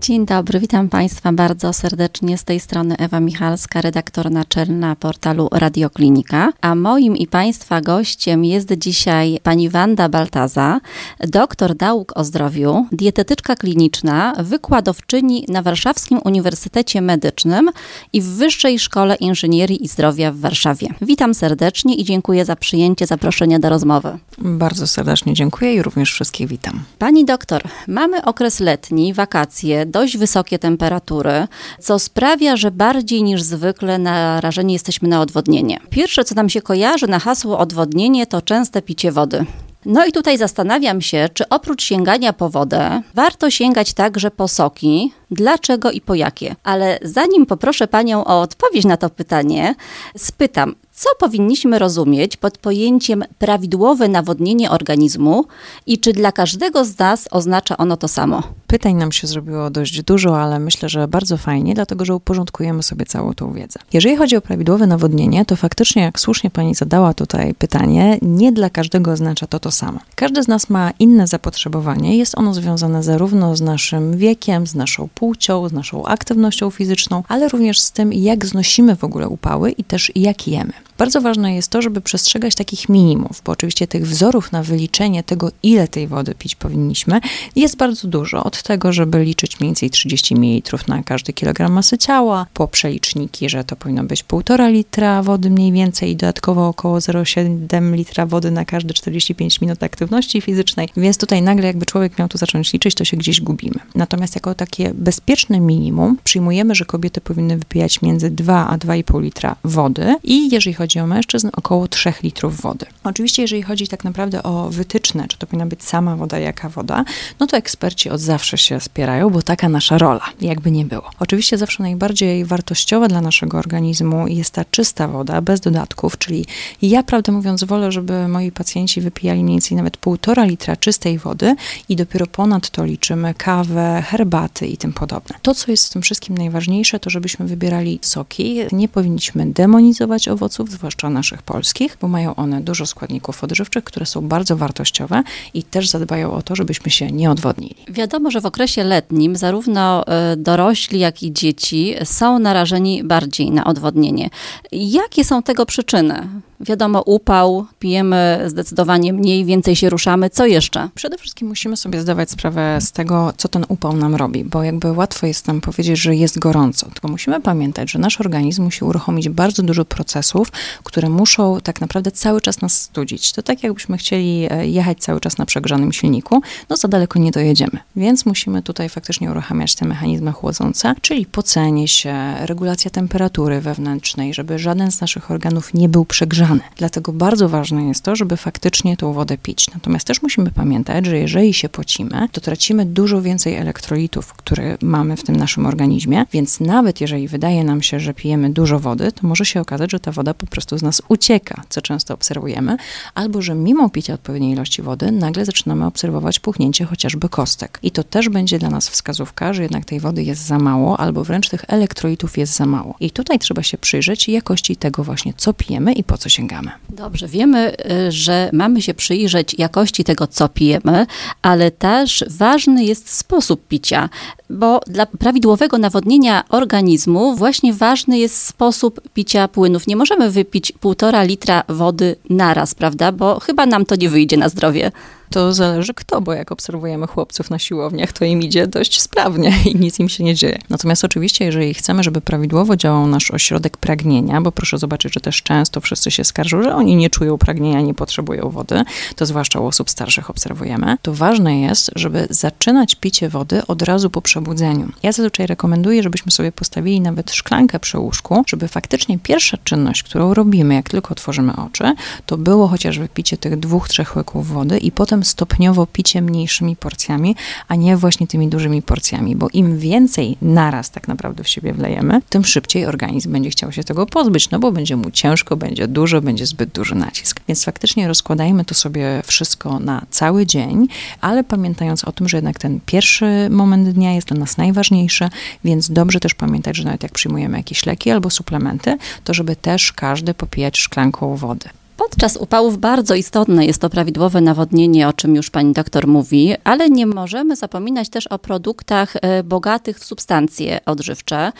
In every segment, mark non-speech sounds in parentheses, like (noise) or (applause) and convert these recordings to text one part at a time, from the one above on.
Dzień dobry, witam Państwa bardzo serdecznie. Z tej strony Ewa Michalska, redaktor naczelna portalu Radioklinika. A moim i Państwa gościem jest dzisiaj pani Wanda Baltaza, doktor nauk o zdrowiu, dietetyczka kliniczna, wykładowczyni na Warszawskim Uniwersytecie Medycznym i w Wyższej Szkole Inżynierii i Zdrowia w Warszawie. Witam serdecznie i dziękuję za przyjęcie zaproszenia do rozmowy. Bardzo serdecznie dziękuję i również wszystkich witam. Pani doktor, mamy okres letni, wakacje, dość wysokie temperatury, co sprawia, że bardziej niż zwykle narażeni jesteśmy na odwodnienie. Pierwsze, co nam się kojarzy na hasło odwodnienie, to częste picie wody. No i tutaj zastanawiam się, czy oprócz sięgania po wodę, warto sięgać także po soki, dlaczego i po jakie. Ale zanim poproszę Panią o odpowiedź na to pytanie, spytam, co powinniśmy rozumieć pod pojęciem prawidłowe nawodnienie organizmu i czy dla każdego z nas oznacza ono to samo? Pytań nam się zrobiło dość dużo, ale myślę, że bardzo fajnie, dlatego że uporządkujemy sobie całą tą wiedzę. Jeżeli chodzi o prawidłowe nawodnienie, to faktycznie, jak słusznie pani zadała tutaj pytanie, nie dla każdego oznacza to to samo. Każdy z nas ma inne zapotrzebowanie, jest ono związane zarówno z naszym wiekiem, z naszą płcią, z naszą aktywnością fizyczną, ale również z tym, jak znosimy w ogóle upały i też jak jemy. Bardzo ważne jest to, żeby przestrzegać takich minimów, bo oczywiście tych wzorów na wyliczenie tego, ile tej wody pić powinniśmy, jest bardzo dużo. Od tego, żeby liczyć mniej więcej 30 ml na każdy kilogram masy ciała, po przeliczniki, że to powinno być 1,5 litra wody mniej więcej i dodatkowo około 0,7 litra wody na każde 45 minut aktywności fizycznej. Więc tutaj nagle jakby człowiek miał tu zacząć liczyć, to się gdzieś gubimy. Natomiast jako takie bezpieczne minimum przyjmujemy, że kobiety powinny wypijać między 2 a 2,5 litra wody i jeżeli chodzi chodzi o mężczyzn, około 3 litrów wody. Oczywiście, jeżeli chodzi tak naprawdę o wytyczne, czy to powinna być sama woda, jaka woda, no to eksperci od zawsze się spierają, bo taka nasza rola, jakby nie było. Oczywiście zawsze najbardziej wartościowa dla naszego organizmu jest ta czysta woda, bez dodatków, czyli ja, prawdę mówiąc, wolę, żeby moi pacjenci wypijali mniej więcej nawet półtora litra czystej wody i dopiero ponad to liczymy kawę, herbaty i tym podobne. To, co jest w tym wszystkim najważniejsze, to żebyśmy wybierali soki. Nie powinniśmy demonizować owoców, zwłaszcza naszych polskich, bo mają one dużo składników odżywczych, które są bardzo wartościowe i też zadbają o to, żebyśmy się nie odwodnili. Wiadomo, że w okresie letnim zarówno e, dorośli, jak i dzieci są narażeni bardziej na odwodnienie. Jakie są tego przyczyny? Wiadomo, upał, pijemy zdecydowanie mniej, więcej się ruszamy. Co jeszcze? Przede wszystkim musimy sobie zdawać sprawę z tego, co ten upał nam robi, bo jakby łatwo jest nam powiedzieć, że jest gorąco, tylko musimy pamiętać, że nasz organizm musi uruchomić bardzo dużo procesów, które muszą tak naprawdę cały czas nas studzić. To tak jakbyśmy chcieli e, jechać cały czas na przegrzanym silniku, no za daleko nie dojedziemy. Więc musimy tutaj faktycznie uruchamiać te mechanizmy chłodzące, czyli pocenie się, regulacja temperatury wewnętrznej, żeby żaden z naszych organów nie był przegrzany Dlatego bardzo ważne jest to, żeby faktycznie tą wodę pić. Natomiast też musimy pamiętać, że jeżeli się pocimy, to tracimy dużo więcej elektrolitów, które mamy w tym naszym organizmie, więc nawet jeżeli wydaje nam się, że pijemy dużo wody, to może się okazać, że ta woda po prostu z nas ucieka, co często obserwujemy, albo że mimo picia odpowiedniej ilości wody, nagle zaczynamy obserwować puchnięcie chociażby kostek. I to też będzie dla nas wskazówka, że jednak tej wody jest za mało, albo wręcz tych elektrolitów jest za mało. I tutaj trzeba się przyjrzeć jakości tego właśnie, co pijemy i po co się sięgamy. Dobrze, wiemy, y, że mamy się przyjrzeć jakości tego, co pijemy, ale też ważny jest sposób picia, bo dla prawidłowego nawodnienia organizmu właśnie ważny jest sposób picia płynów. Nie możemy wypić półtora litra wody naraz, prawda? Bo chyba nam to nie wyjdzie na zdrowie. To zależy kto, bo jak obserwujemy chłopców na siłowniach, to im idzie dość sprawnie (laughs) i nic im się nie dzieje. Natomiast oczywiście, jeżeli chcemy, żeby prawidłowo działał nasz ośrodek pragnienia, bo proszę zobaczyć, że też często wszyscy się skarżą, że oni nie czują pragnienia, nie potrzebują wody, to zwłaszcza u osób starszych obserwujemy, to ważne jest, żeby zaczynać picie wody od razu po przebudzeniu. Ja zazwyczaj rekomenduję, żebyśmy sobie postawili nawet szklankę przy łóżku, żeby faktycznie pierwsza czynność, którą robimy, jak tylko otworzymy oczy, to było chociażby picie tych dwóch, trzech łyków wody i potem stopniowo picie mniejszymi porcjami, a nie właśnie tymi dużymi porcjami, bo im więcej naraz tak naprawdę w siebie wlejemy, tym szybciej organizm będzie chciał się tego pozbyć, no bo będzie mu ciężko, będzie dużo, będzie zbyt duży nacisk. Więc faktycznie rozkładajmy to sobie wszystko na cały dzień, ale pamiętając o tym, że jednak ten pierwszy moment dnia jest dla nas najważniejszy, więc dobrze też pamiętać, że nawet jak przyjmujemy jakieś leki albo suplementy, to żeby też każdy popijać szklanką wody. Podczas upałów bardzo istotne jest to prawidłowe nawodnienie, o czym już pani doktor mówi, ale nie możemy zapominać też o produktach e, bogatych w substancje odżywcze,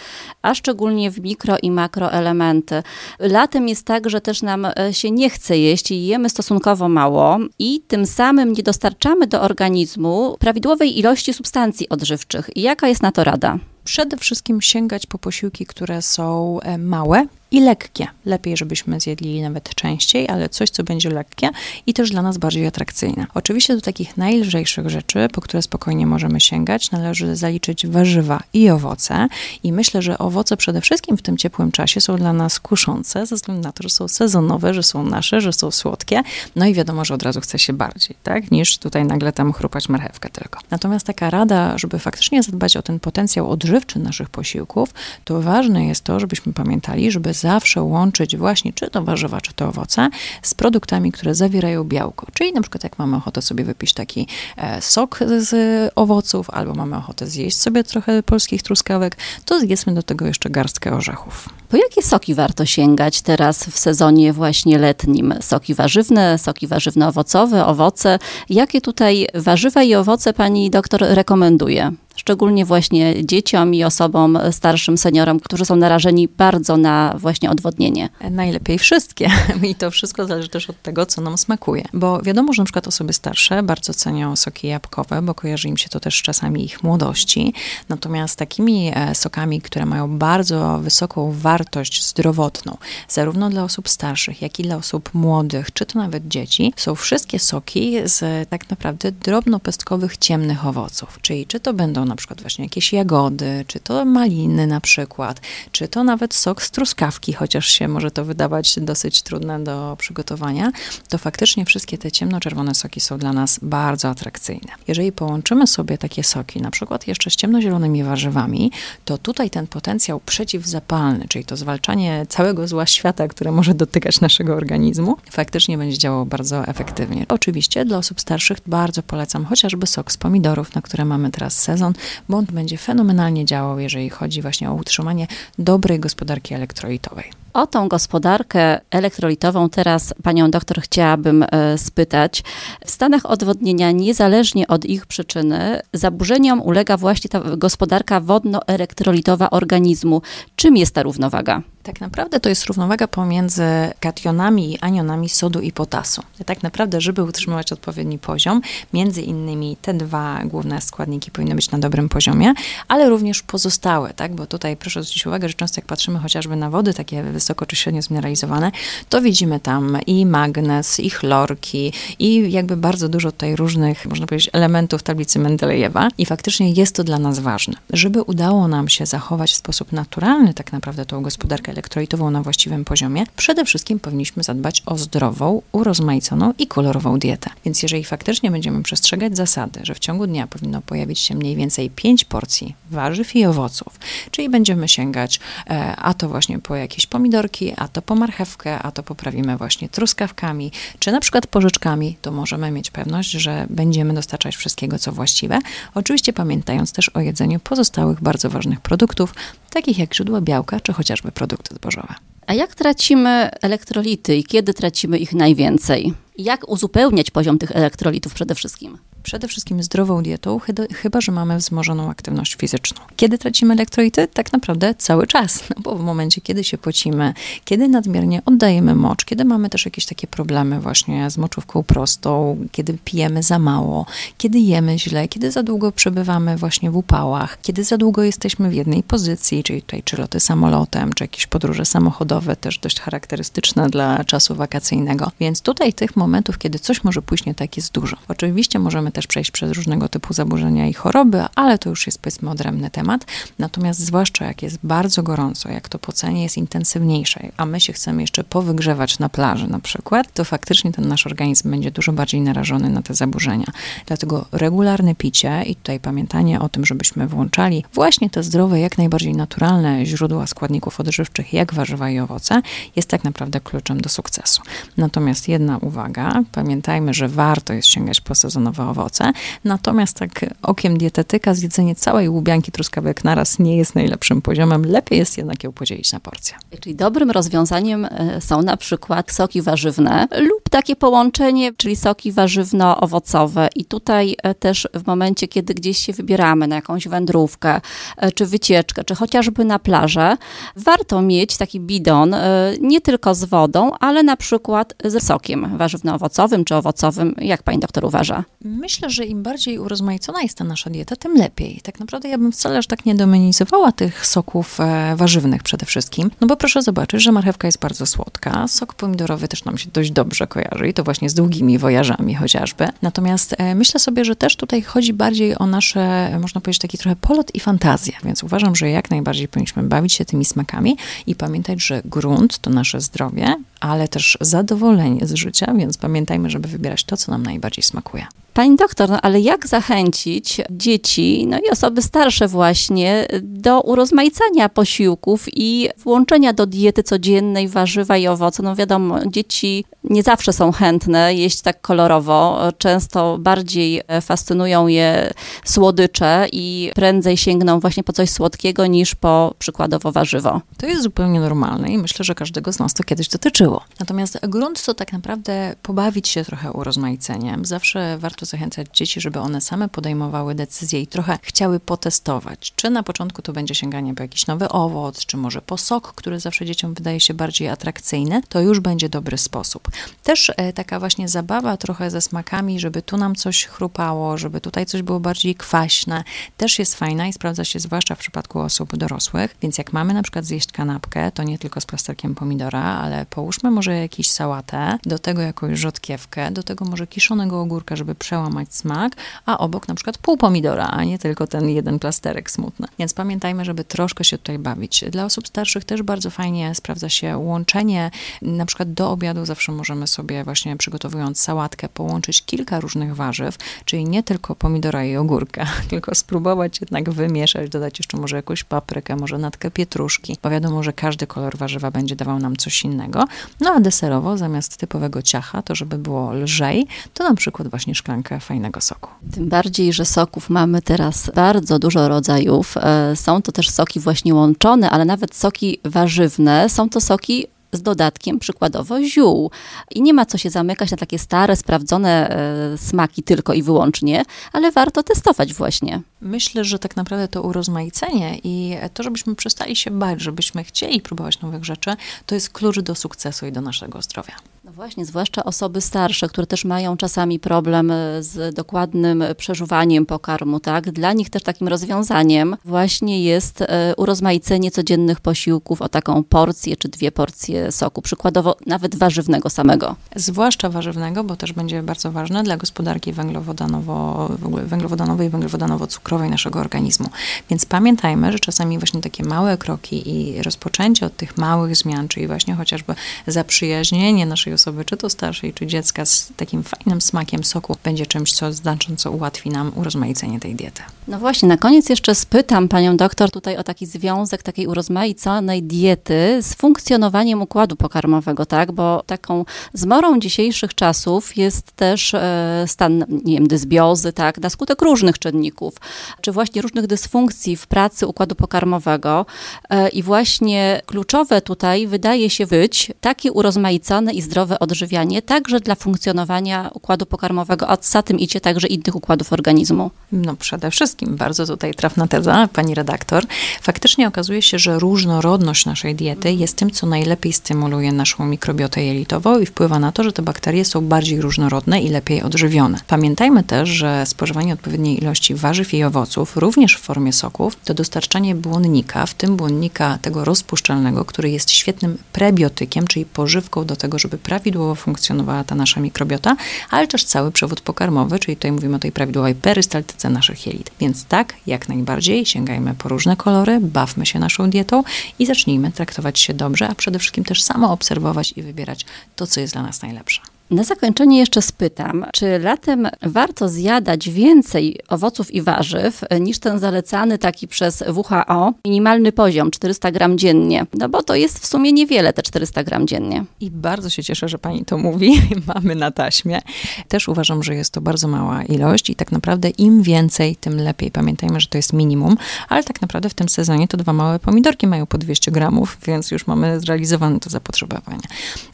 a szczególnie w mikro i makroelementy. Latem jest tak, że też nam e, się nie chce jeść i jemy stosunkowo mało i tym samym nie dostarczamy do organizmu prawidłowej ilości substancji odżywczych. Jaka jest na to rada? Przede wszystkim sięgać po posiłki, które są e, małe, i lekkie. Lepiej, żebyśmy zjedli nawet częściej, ale coś, co będzie lekkie i też dla nas bardziej atrakcyjne. Oczywiście do takich najlżejszych rzeczy, po które spokojnie możemy sięgać, należy zaliczyć warzywa i owoce. I myślę, że owoce przede wszystkim w tym ciepłym czasie są dla nas kuszące, ze względu na to, że są sezonowe, że są nasze, że są słodkie. No i wiadomo, że od razu chce się bardziej, tak, niż tutaj nagle tam chrupać marchewkę tylko. Natomiast taka rada, żeby faktycznie zadbać o ten potencjał odżywczy naszych posiłków, to ważne jest to, żebyśmy pamiętali, żeby zawsze łączyć właśnie czy to warzywa, czy to owoce z produktami, które zawierają białko. Czyli na przykład jak mamy ochotę sobie wypić taki e, sok z owoców, albo mamy ochotę zjeść sobie trochę polskich truskawek, to zjedzmy do tego jeszcze garstkę orzechów. Po jakie soki warto sięgać teraz w sezonie właśnie letnim? Soki warzywne, soki warzywno-owocowe, owoce. Jakie tutaj warzywa i owoce pani doktor rekomenduje? szczególnie właśnie dzieciom i osobom starszym, seniorom, którzy są narażeni bardzo na właśnie odwodnienie? Najlepiej wszystkie. (laughs) I to wszystko zależy też od tego, co nam smakuje. Bo wiadomo, że na przykład osoby starsze bardzo cenią soki jabłkowe, bo kojarzy im się to też czasami ich młodości. Natomiast takimi e, sokami, które mają bardzo wysoką wartość zdrowotną, zarówno dla osób starszych, jak i dla osób młodych, czy to nawet dzieci, są wszystkie soki z tak naprawdę drobnopestkowych, ciemnych owoców. Czyli czy to będą na przykład właśnie jakieś jagody, czy to maliny na przykład, czy to nawet sok z truskawki, chociaż się może to wydawać dosyć trudne do przygotowania, to faktycznie wszystkie te ciemnoczerwone soki są dla nas bardzo atrakcyjne. Jeżeli połączymy sobie takie soki, na przykład jeszcze z ciemnozielonymi warzywami, to tutaj ten potencjał przeciwzapalny, czyli to zwalczanie całego zła świata, które może dotykać naszego organizmu, faktycznie będzie działało bardzo efektywnie. Oczywiście dla osób starszych bardzo polecam chociażby sok z pomidorów, na które mamy teraz sezon, bo on będzie fenomenalnie działał, jeżeli chodzi właśnie o utrzymanie dobrej gospodarki elektrolitowej. O tą gospodarkę elektrolitową teraz panią doktor chciałabym e, spytać. W stanach odwodnienia, niezależnie od ich przyczyny, zaburzeniom ulega właśnie ta gospodarka wodno-elektrolitowa organizmu. Czym jest ta równowaga? Tak naprawdę to jest równowaga pomiędzy kationami i anionami sodu i potasu. Tak naprawdę, żeby utrzymywać odpowiedni poziom, między innymi te dwa główne składniki powinny być na dobrym poziomie, ale również pozostałe, tak? Bo tutaj proszę zwrócić uwagę, że często jak patrzymy chociażby na wody takie wysoko czy średnio zmineralizowane, to widzimy tam i magnez, i chlorki, i jakby bardzo dużo tutaj różnych, można powiedzieć, elementów tablicy Mendelejewa. I faktycznie jest to dla nas ważne. Żeby udało nam się zachować w sposób naturalny tak naprawdę tą gospodarkę elektrolitową na właściwym poziomie, przede wszystkim powinniśmy zadbać o zdrową, urozmaiconą i kolorową dietę. Więc jeżeli faktycznie będziemy przestrzegać zasady, że w ciągu dnia powinno pojawić się mniej więcej 5 porcji warzyw i owoców, czyli będziemy sięgać e, a to właśnie po jakieś pomidorki, a to po marchewkę, a to poprawimy właśnie truskawkami, czy na przykład porzeczkami, to możemy mieć pewność, że będziemy dostarczać wszystkiego, co właściwe. Oczywiście pamiętając też o jedzeniu pozostałych bardzo ważnych produktów, takich jak źródła białka, czy chociażby produkty zbożowe. A jak tracimy elektrolity i kiedy tracimy ich najwięcej? Jak uzupełniać poziom tych elektrolitów przede wszystkim? Przede wszystkim zdrową dietą, chyba że mamy wzmożoną aktywność fizyczną. Kiedy tracimy elektrolity? Tak naprawdę cały czas, (laughs) no bo w momencie, kiedy się pocimy, kiedy nadmiernie oddajemy mocz, kiedy mamy też jakieś takie problemy właśnie z moczówką prostą, kiedy pijemy za mało, kiedy jemy źle, kiedy za długo przebywamy właśnie w upałach, kiedy za długo jesteśmy w jednej pozycji, czyli tutaj czy loty samolotem, czy jakieś podróże samochodowe, też dość charakterystyczne dla czasu wakacyjnego. Więc tutaj tych momentów, kiedy coś może pójść nie tak, jest dużo. Oczywiście możemy też przejść przez różnego typu zaburzenia i choroby, ale to już jest powiedzmy odrębny temat. Natomiast zwłaszcza jak jest bardzo gorąco, jak to pocenie jest intensywniejsze, a my się chcemy jeszcze powygrzewać na plaży na przykład, to faktycznie ten nasz organizm będzie dużo bardziej narażony na te zaburzenia. Dlatego regularne picie i tutaj pamiętanie o tym, żebyśmy włączali właśnie te zdrowe, jak najbardziej naturalne źródła składników odżywczych, jak warzywa i owoce, jest tak naprawdę kluczem do sukcesu. Natomiast jedna uwaga, pamiętajmy, że warto jest sięgać po sezonowe owoce, owoce. Natomiast tak okiem dietetyka zjedzenie całej łubianki truskawek naraz nie jest najlepszym poziomem. Lepiej jest jednak ją podzielić na porcje. Czyli dobrym rozwiązaniem e, są na przykład soki warzywne lub takie połączenie, czyli soki warzywno-owocowe. I tutaj e, też w momencie, kiedy gdzieś się wybieramy na jakąś wędrówkę, e, czy wycieczkę, czy chociażby na plażę, warto mieć taki bidon nie tylko z wodą, ale na przykład ze sokiem warzywno-owocowym czy owocowym. Jak pani doktor uważa? Myślę, że im bardziej urozmaicona jest ta nasza dieta, tym lepiej. Tak naprawdę ja bym wcale aż tak nie dominizowała tych soków warzywnych przede wszystkim, no bo proszę zobaczyć, że marchewka jest bardzo słodka, sok pomidorowy też nam się dość dobrze kojarzy i to właśnie z długimi wojażami chociażby. Natomiast e, myślę sobie, że też tutaj chodzi bardziej o nasze, można powiedzieć, taki trochę polot i fantazję, więc uważam, że jak najbardziej powinniśmy bawić się tymi smakami i pamiętać, że grunt to nasze zdrowie, ale też zadowolenie z życia, więc pamiętajmy, żeby wybierać to, co nam najbardziej smakuje. Pani doktor, no ale jak zachęcić dzieci, no i osoby starsze właśnie, do urozmaicania posiłków i włączenia do diety codziennej warzywa i owoce? No wiadomo, dzieci nie zawsze są chętne jeść tak kolorowo. Często bardziej fascynują je słodycze i prędzej sięgną właśnie po coś słodkiego niż po przykładowo warzywo. To jest zupełnie normalne i myślę, że każdego z nas to kiedyś dotyczyło. Natomiast grunt to tak naprawdę pobawić się trochę urozmaiceniem. Zawsze warto zachęcać dzieci, żeby one same podejmowały decyzje i trochę chciały potestować. Czy na początku to będzie sięganie po jakiś nowy owoc, czy może po sok, który zawsze dzieciom wydaje się bardziej atrakcyjny, to już będzie dobry sposób. Też e, taka właśnie zabawa trochę ze smakami, żeby tu nam coś chrupało, żeby tutaj coś było bardziej kwaśne, też jest fajna i sprawdza się zwłaszcza w przypadku osób dorosłych. Więc jak mamy na przykład zjeść kanapkę, to nie tylko z plasterkiem pomidora, ale połóżmy może jakiś sałatę, do tego jakąś rzodkiewkę, do tego może kiszonego ogórka, żeby przełamać smak, a obok na przykład pół pomidora, a nie tylko ten jeden plasterek smutny. Więc pamiętajmy, żeby troszkę się tutaj bawić. Dla osób starszych też bardzo fajnie sprawdza się łączenie, na przykład do obiadu zawsze możemy sobie właśnie przygotowując sałatkę połączyć kilka różnych warzyw, czyli nie tylko pomidora i ogórka, (laughs) tylko spróbować jednak wymieszać, dodać jeszcze może jakąś paprykę, może natkę pietruszki, bo wiadomo, że każdy kolor warzywa będzie dawał nam coś innego. No a deserowo zamiast typowego ciacha, to żeby było lżej, to na przykład właśnie szklankę fajnego soku. Tym bardziej, że soków mamy teraz bardzo dużo rodzajów. E, są to też soki właśnie łączone, ale nawet soki warzywne. Są to soki z dodatkiem przykładowo ziół. I nie ma co się zamykać na takie stare, sprawdzone e, smaki tylko i wyłącznie, ale warto testować właśnie. Myślę, że tak naprawdę to urozmaicenie i to, żebyśmy przestali się bać, żebyśmy chcieli próbować nowych rzeczy, to jest klucz do sukcesu i do naszego zdrowia. No właśnie, zwłaszcza osoby starsze, które też mają czasami problem e, z dokładnym przeżuwaniem pokarmu, tak? Dla nich też takim rozwiązaniem właśnie jest e, urozmaicenie codziennych posiłków o taką porcję czy dwie porcje soku, przykładowo nawet warzywnego samego. Zwłaszcza warzywnego, bo też będzie bardzo ważne dla gospodarki węglowodanowo, węglowodanowej i węglowodanowo-cukrowej naszego organizmu. Więc pamiętajmy, że czasami właśnie takie małe kroki i rozpoczęcie od tych małych zmian, czyli właśnie chociażby zaprzyjaźnienie naszej osoby, czy to starszej, czy dziecka, z takim fajnym smakiem soku, będzie czymś, co znacząco ułatwi nam urozmaicenie tej diety. No właśnie, na koniec jeszcze spytam panią doktor tutaj o taki związek takiej urozmaiconej diety z funkcjonowaniem układu pokarmowego, tak? Bo taką zmorą dzisiejszych czasów jest też e, stan, nie wiem, dysbiozy, tak? Na skutek różnych czynników, czy właśnie różnych dysfunkcji w pracy układu pokarmowego. E, I właśnie kluczowe tutaj wydaje się być takie urozmaicone i zdrowe odżywianie, także dla funkcjonowania układu pokarmowego, a za tym idzie także innych układów organizmu. No przede wszystkim, bardzo tutaj trafna teza, pani redaktor. Faktycznie okazuje się, że różnorodność naszej diety jest tym, co najlepiej stymuluje naszą mikrobiotę jelitową i wpływa na to, że te bakterie są bardziej różnorodne i lepiej odżywione. Pamiętajmy też, że spożywanie odpowiedniej ilości warzyw i owoców, również w formie soków, to dostarczanie błonnika, w tym błonnika tego rozpuszczalnego, który jest świetnym prebiotykiem, czyli pożywką do tego, żeby prawidłowo funkcjonowała ta nasza mikrobiota, ale też cały przewód pokarmowy, czyli tutaj mówimy o tej prawidłowej perystaltyce naszych jelit. Więc tak, jak najbardziej sięgajmy po różne kolory, bawmy się naszą dietą i zacznijmy traktować się dobrze, a przede wszystkim też samo obserwować i wybierać to, co jest dla nas najlepsze. Na zakończenie jeszcze spytam, czy latem warto zjadać więcej owoców i warzyw niż ten zalecany taki przez WHO minimalny poziom 400 gram dziennie? No bo to jest w sumie niewiele te 400 gram dziennie. I bardzo się cieszę, że pani to mówi. (laughs) Mamy na taśmie. Też uważam, że jest to bardzo mała ilość i tak naprawdę im więcej, tym lepiej. Pamiętajmy, że to jest minimum, ale tak naprawdę w tym sezonie to dwa małe pomidorki mają po 200 gramów, więc już mamy zrealizowane to zapotrzebowanie.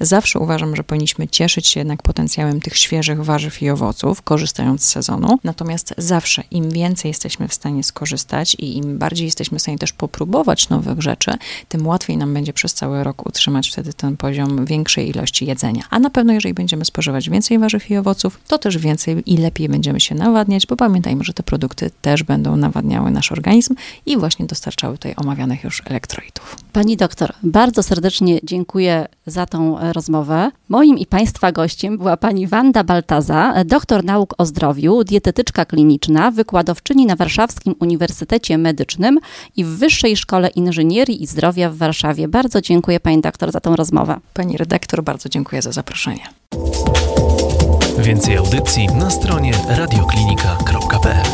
Zawsze uważam, że powinniśmy cieszyć się jednak potencjałem tych świeżych warzyw i owoców, korzystając z sezonu. Natomiast zawsze im więcej jesteśmy w stanie skorzystać i im bardziej jesteśmy w stanie też popróbować nowych rzeczy, tym łatwiej nam będzie przez cały rok utrzymać wtedy ten poziom większej ilości jedzenia. A na pewno, jeżeli będziemy spożywać więcej warzyw i owoców, to też więcej i lepiej będziemy się nawadniać, bo pamiętajmy, że te produkty też będą nawadniały nasz organizm i właśnie dostarczały tutaj omawianych już elektrolitów. Pani doktor, bardzo serdecznie dziękuję za tą rozmowę. Moim i Państwa gościem była pani Wanda Baltaza, doktor nauk o zdrowiu, dietetyczka kliniczna, wykładowczyni na Warszawskim Uniwersytecie Medycznym i w Wyższej Szkole Inżynierii i Zdrowia w Warszawie. Bardzo dziękuję pani doktor za tą rozmowę. Pani redaktor, bardzo dziękuję za zaproszenie. Więcej audycji na stronie radioklinika.pl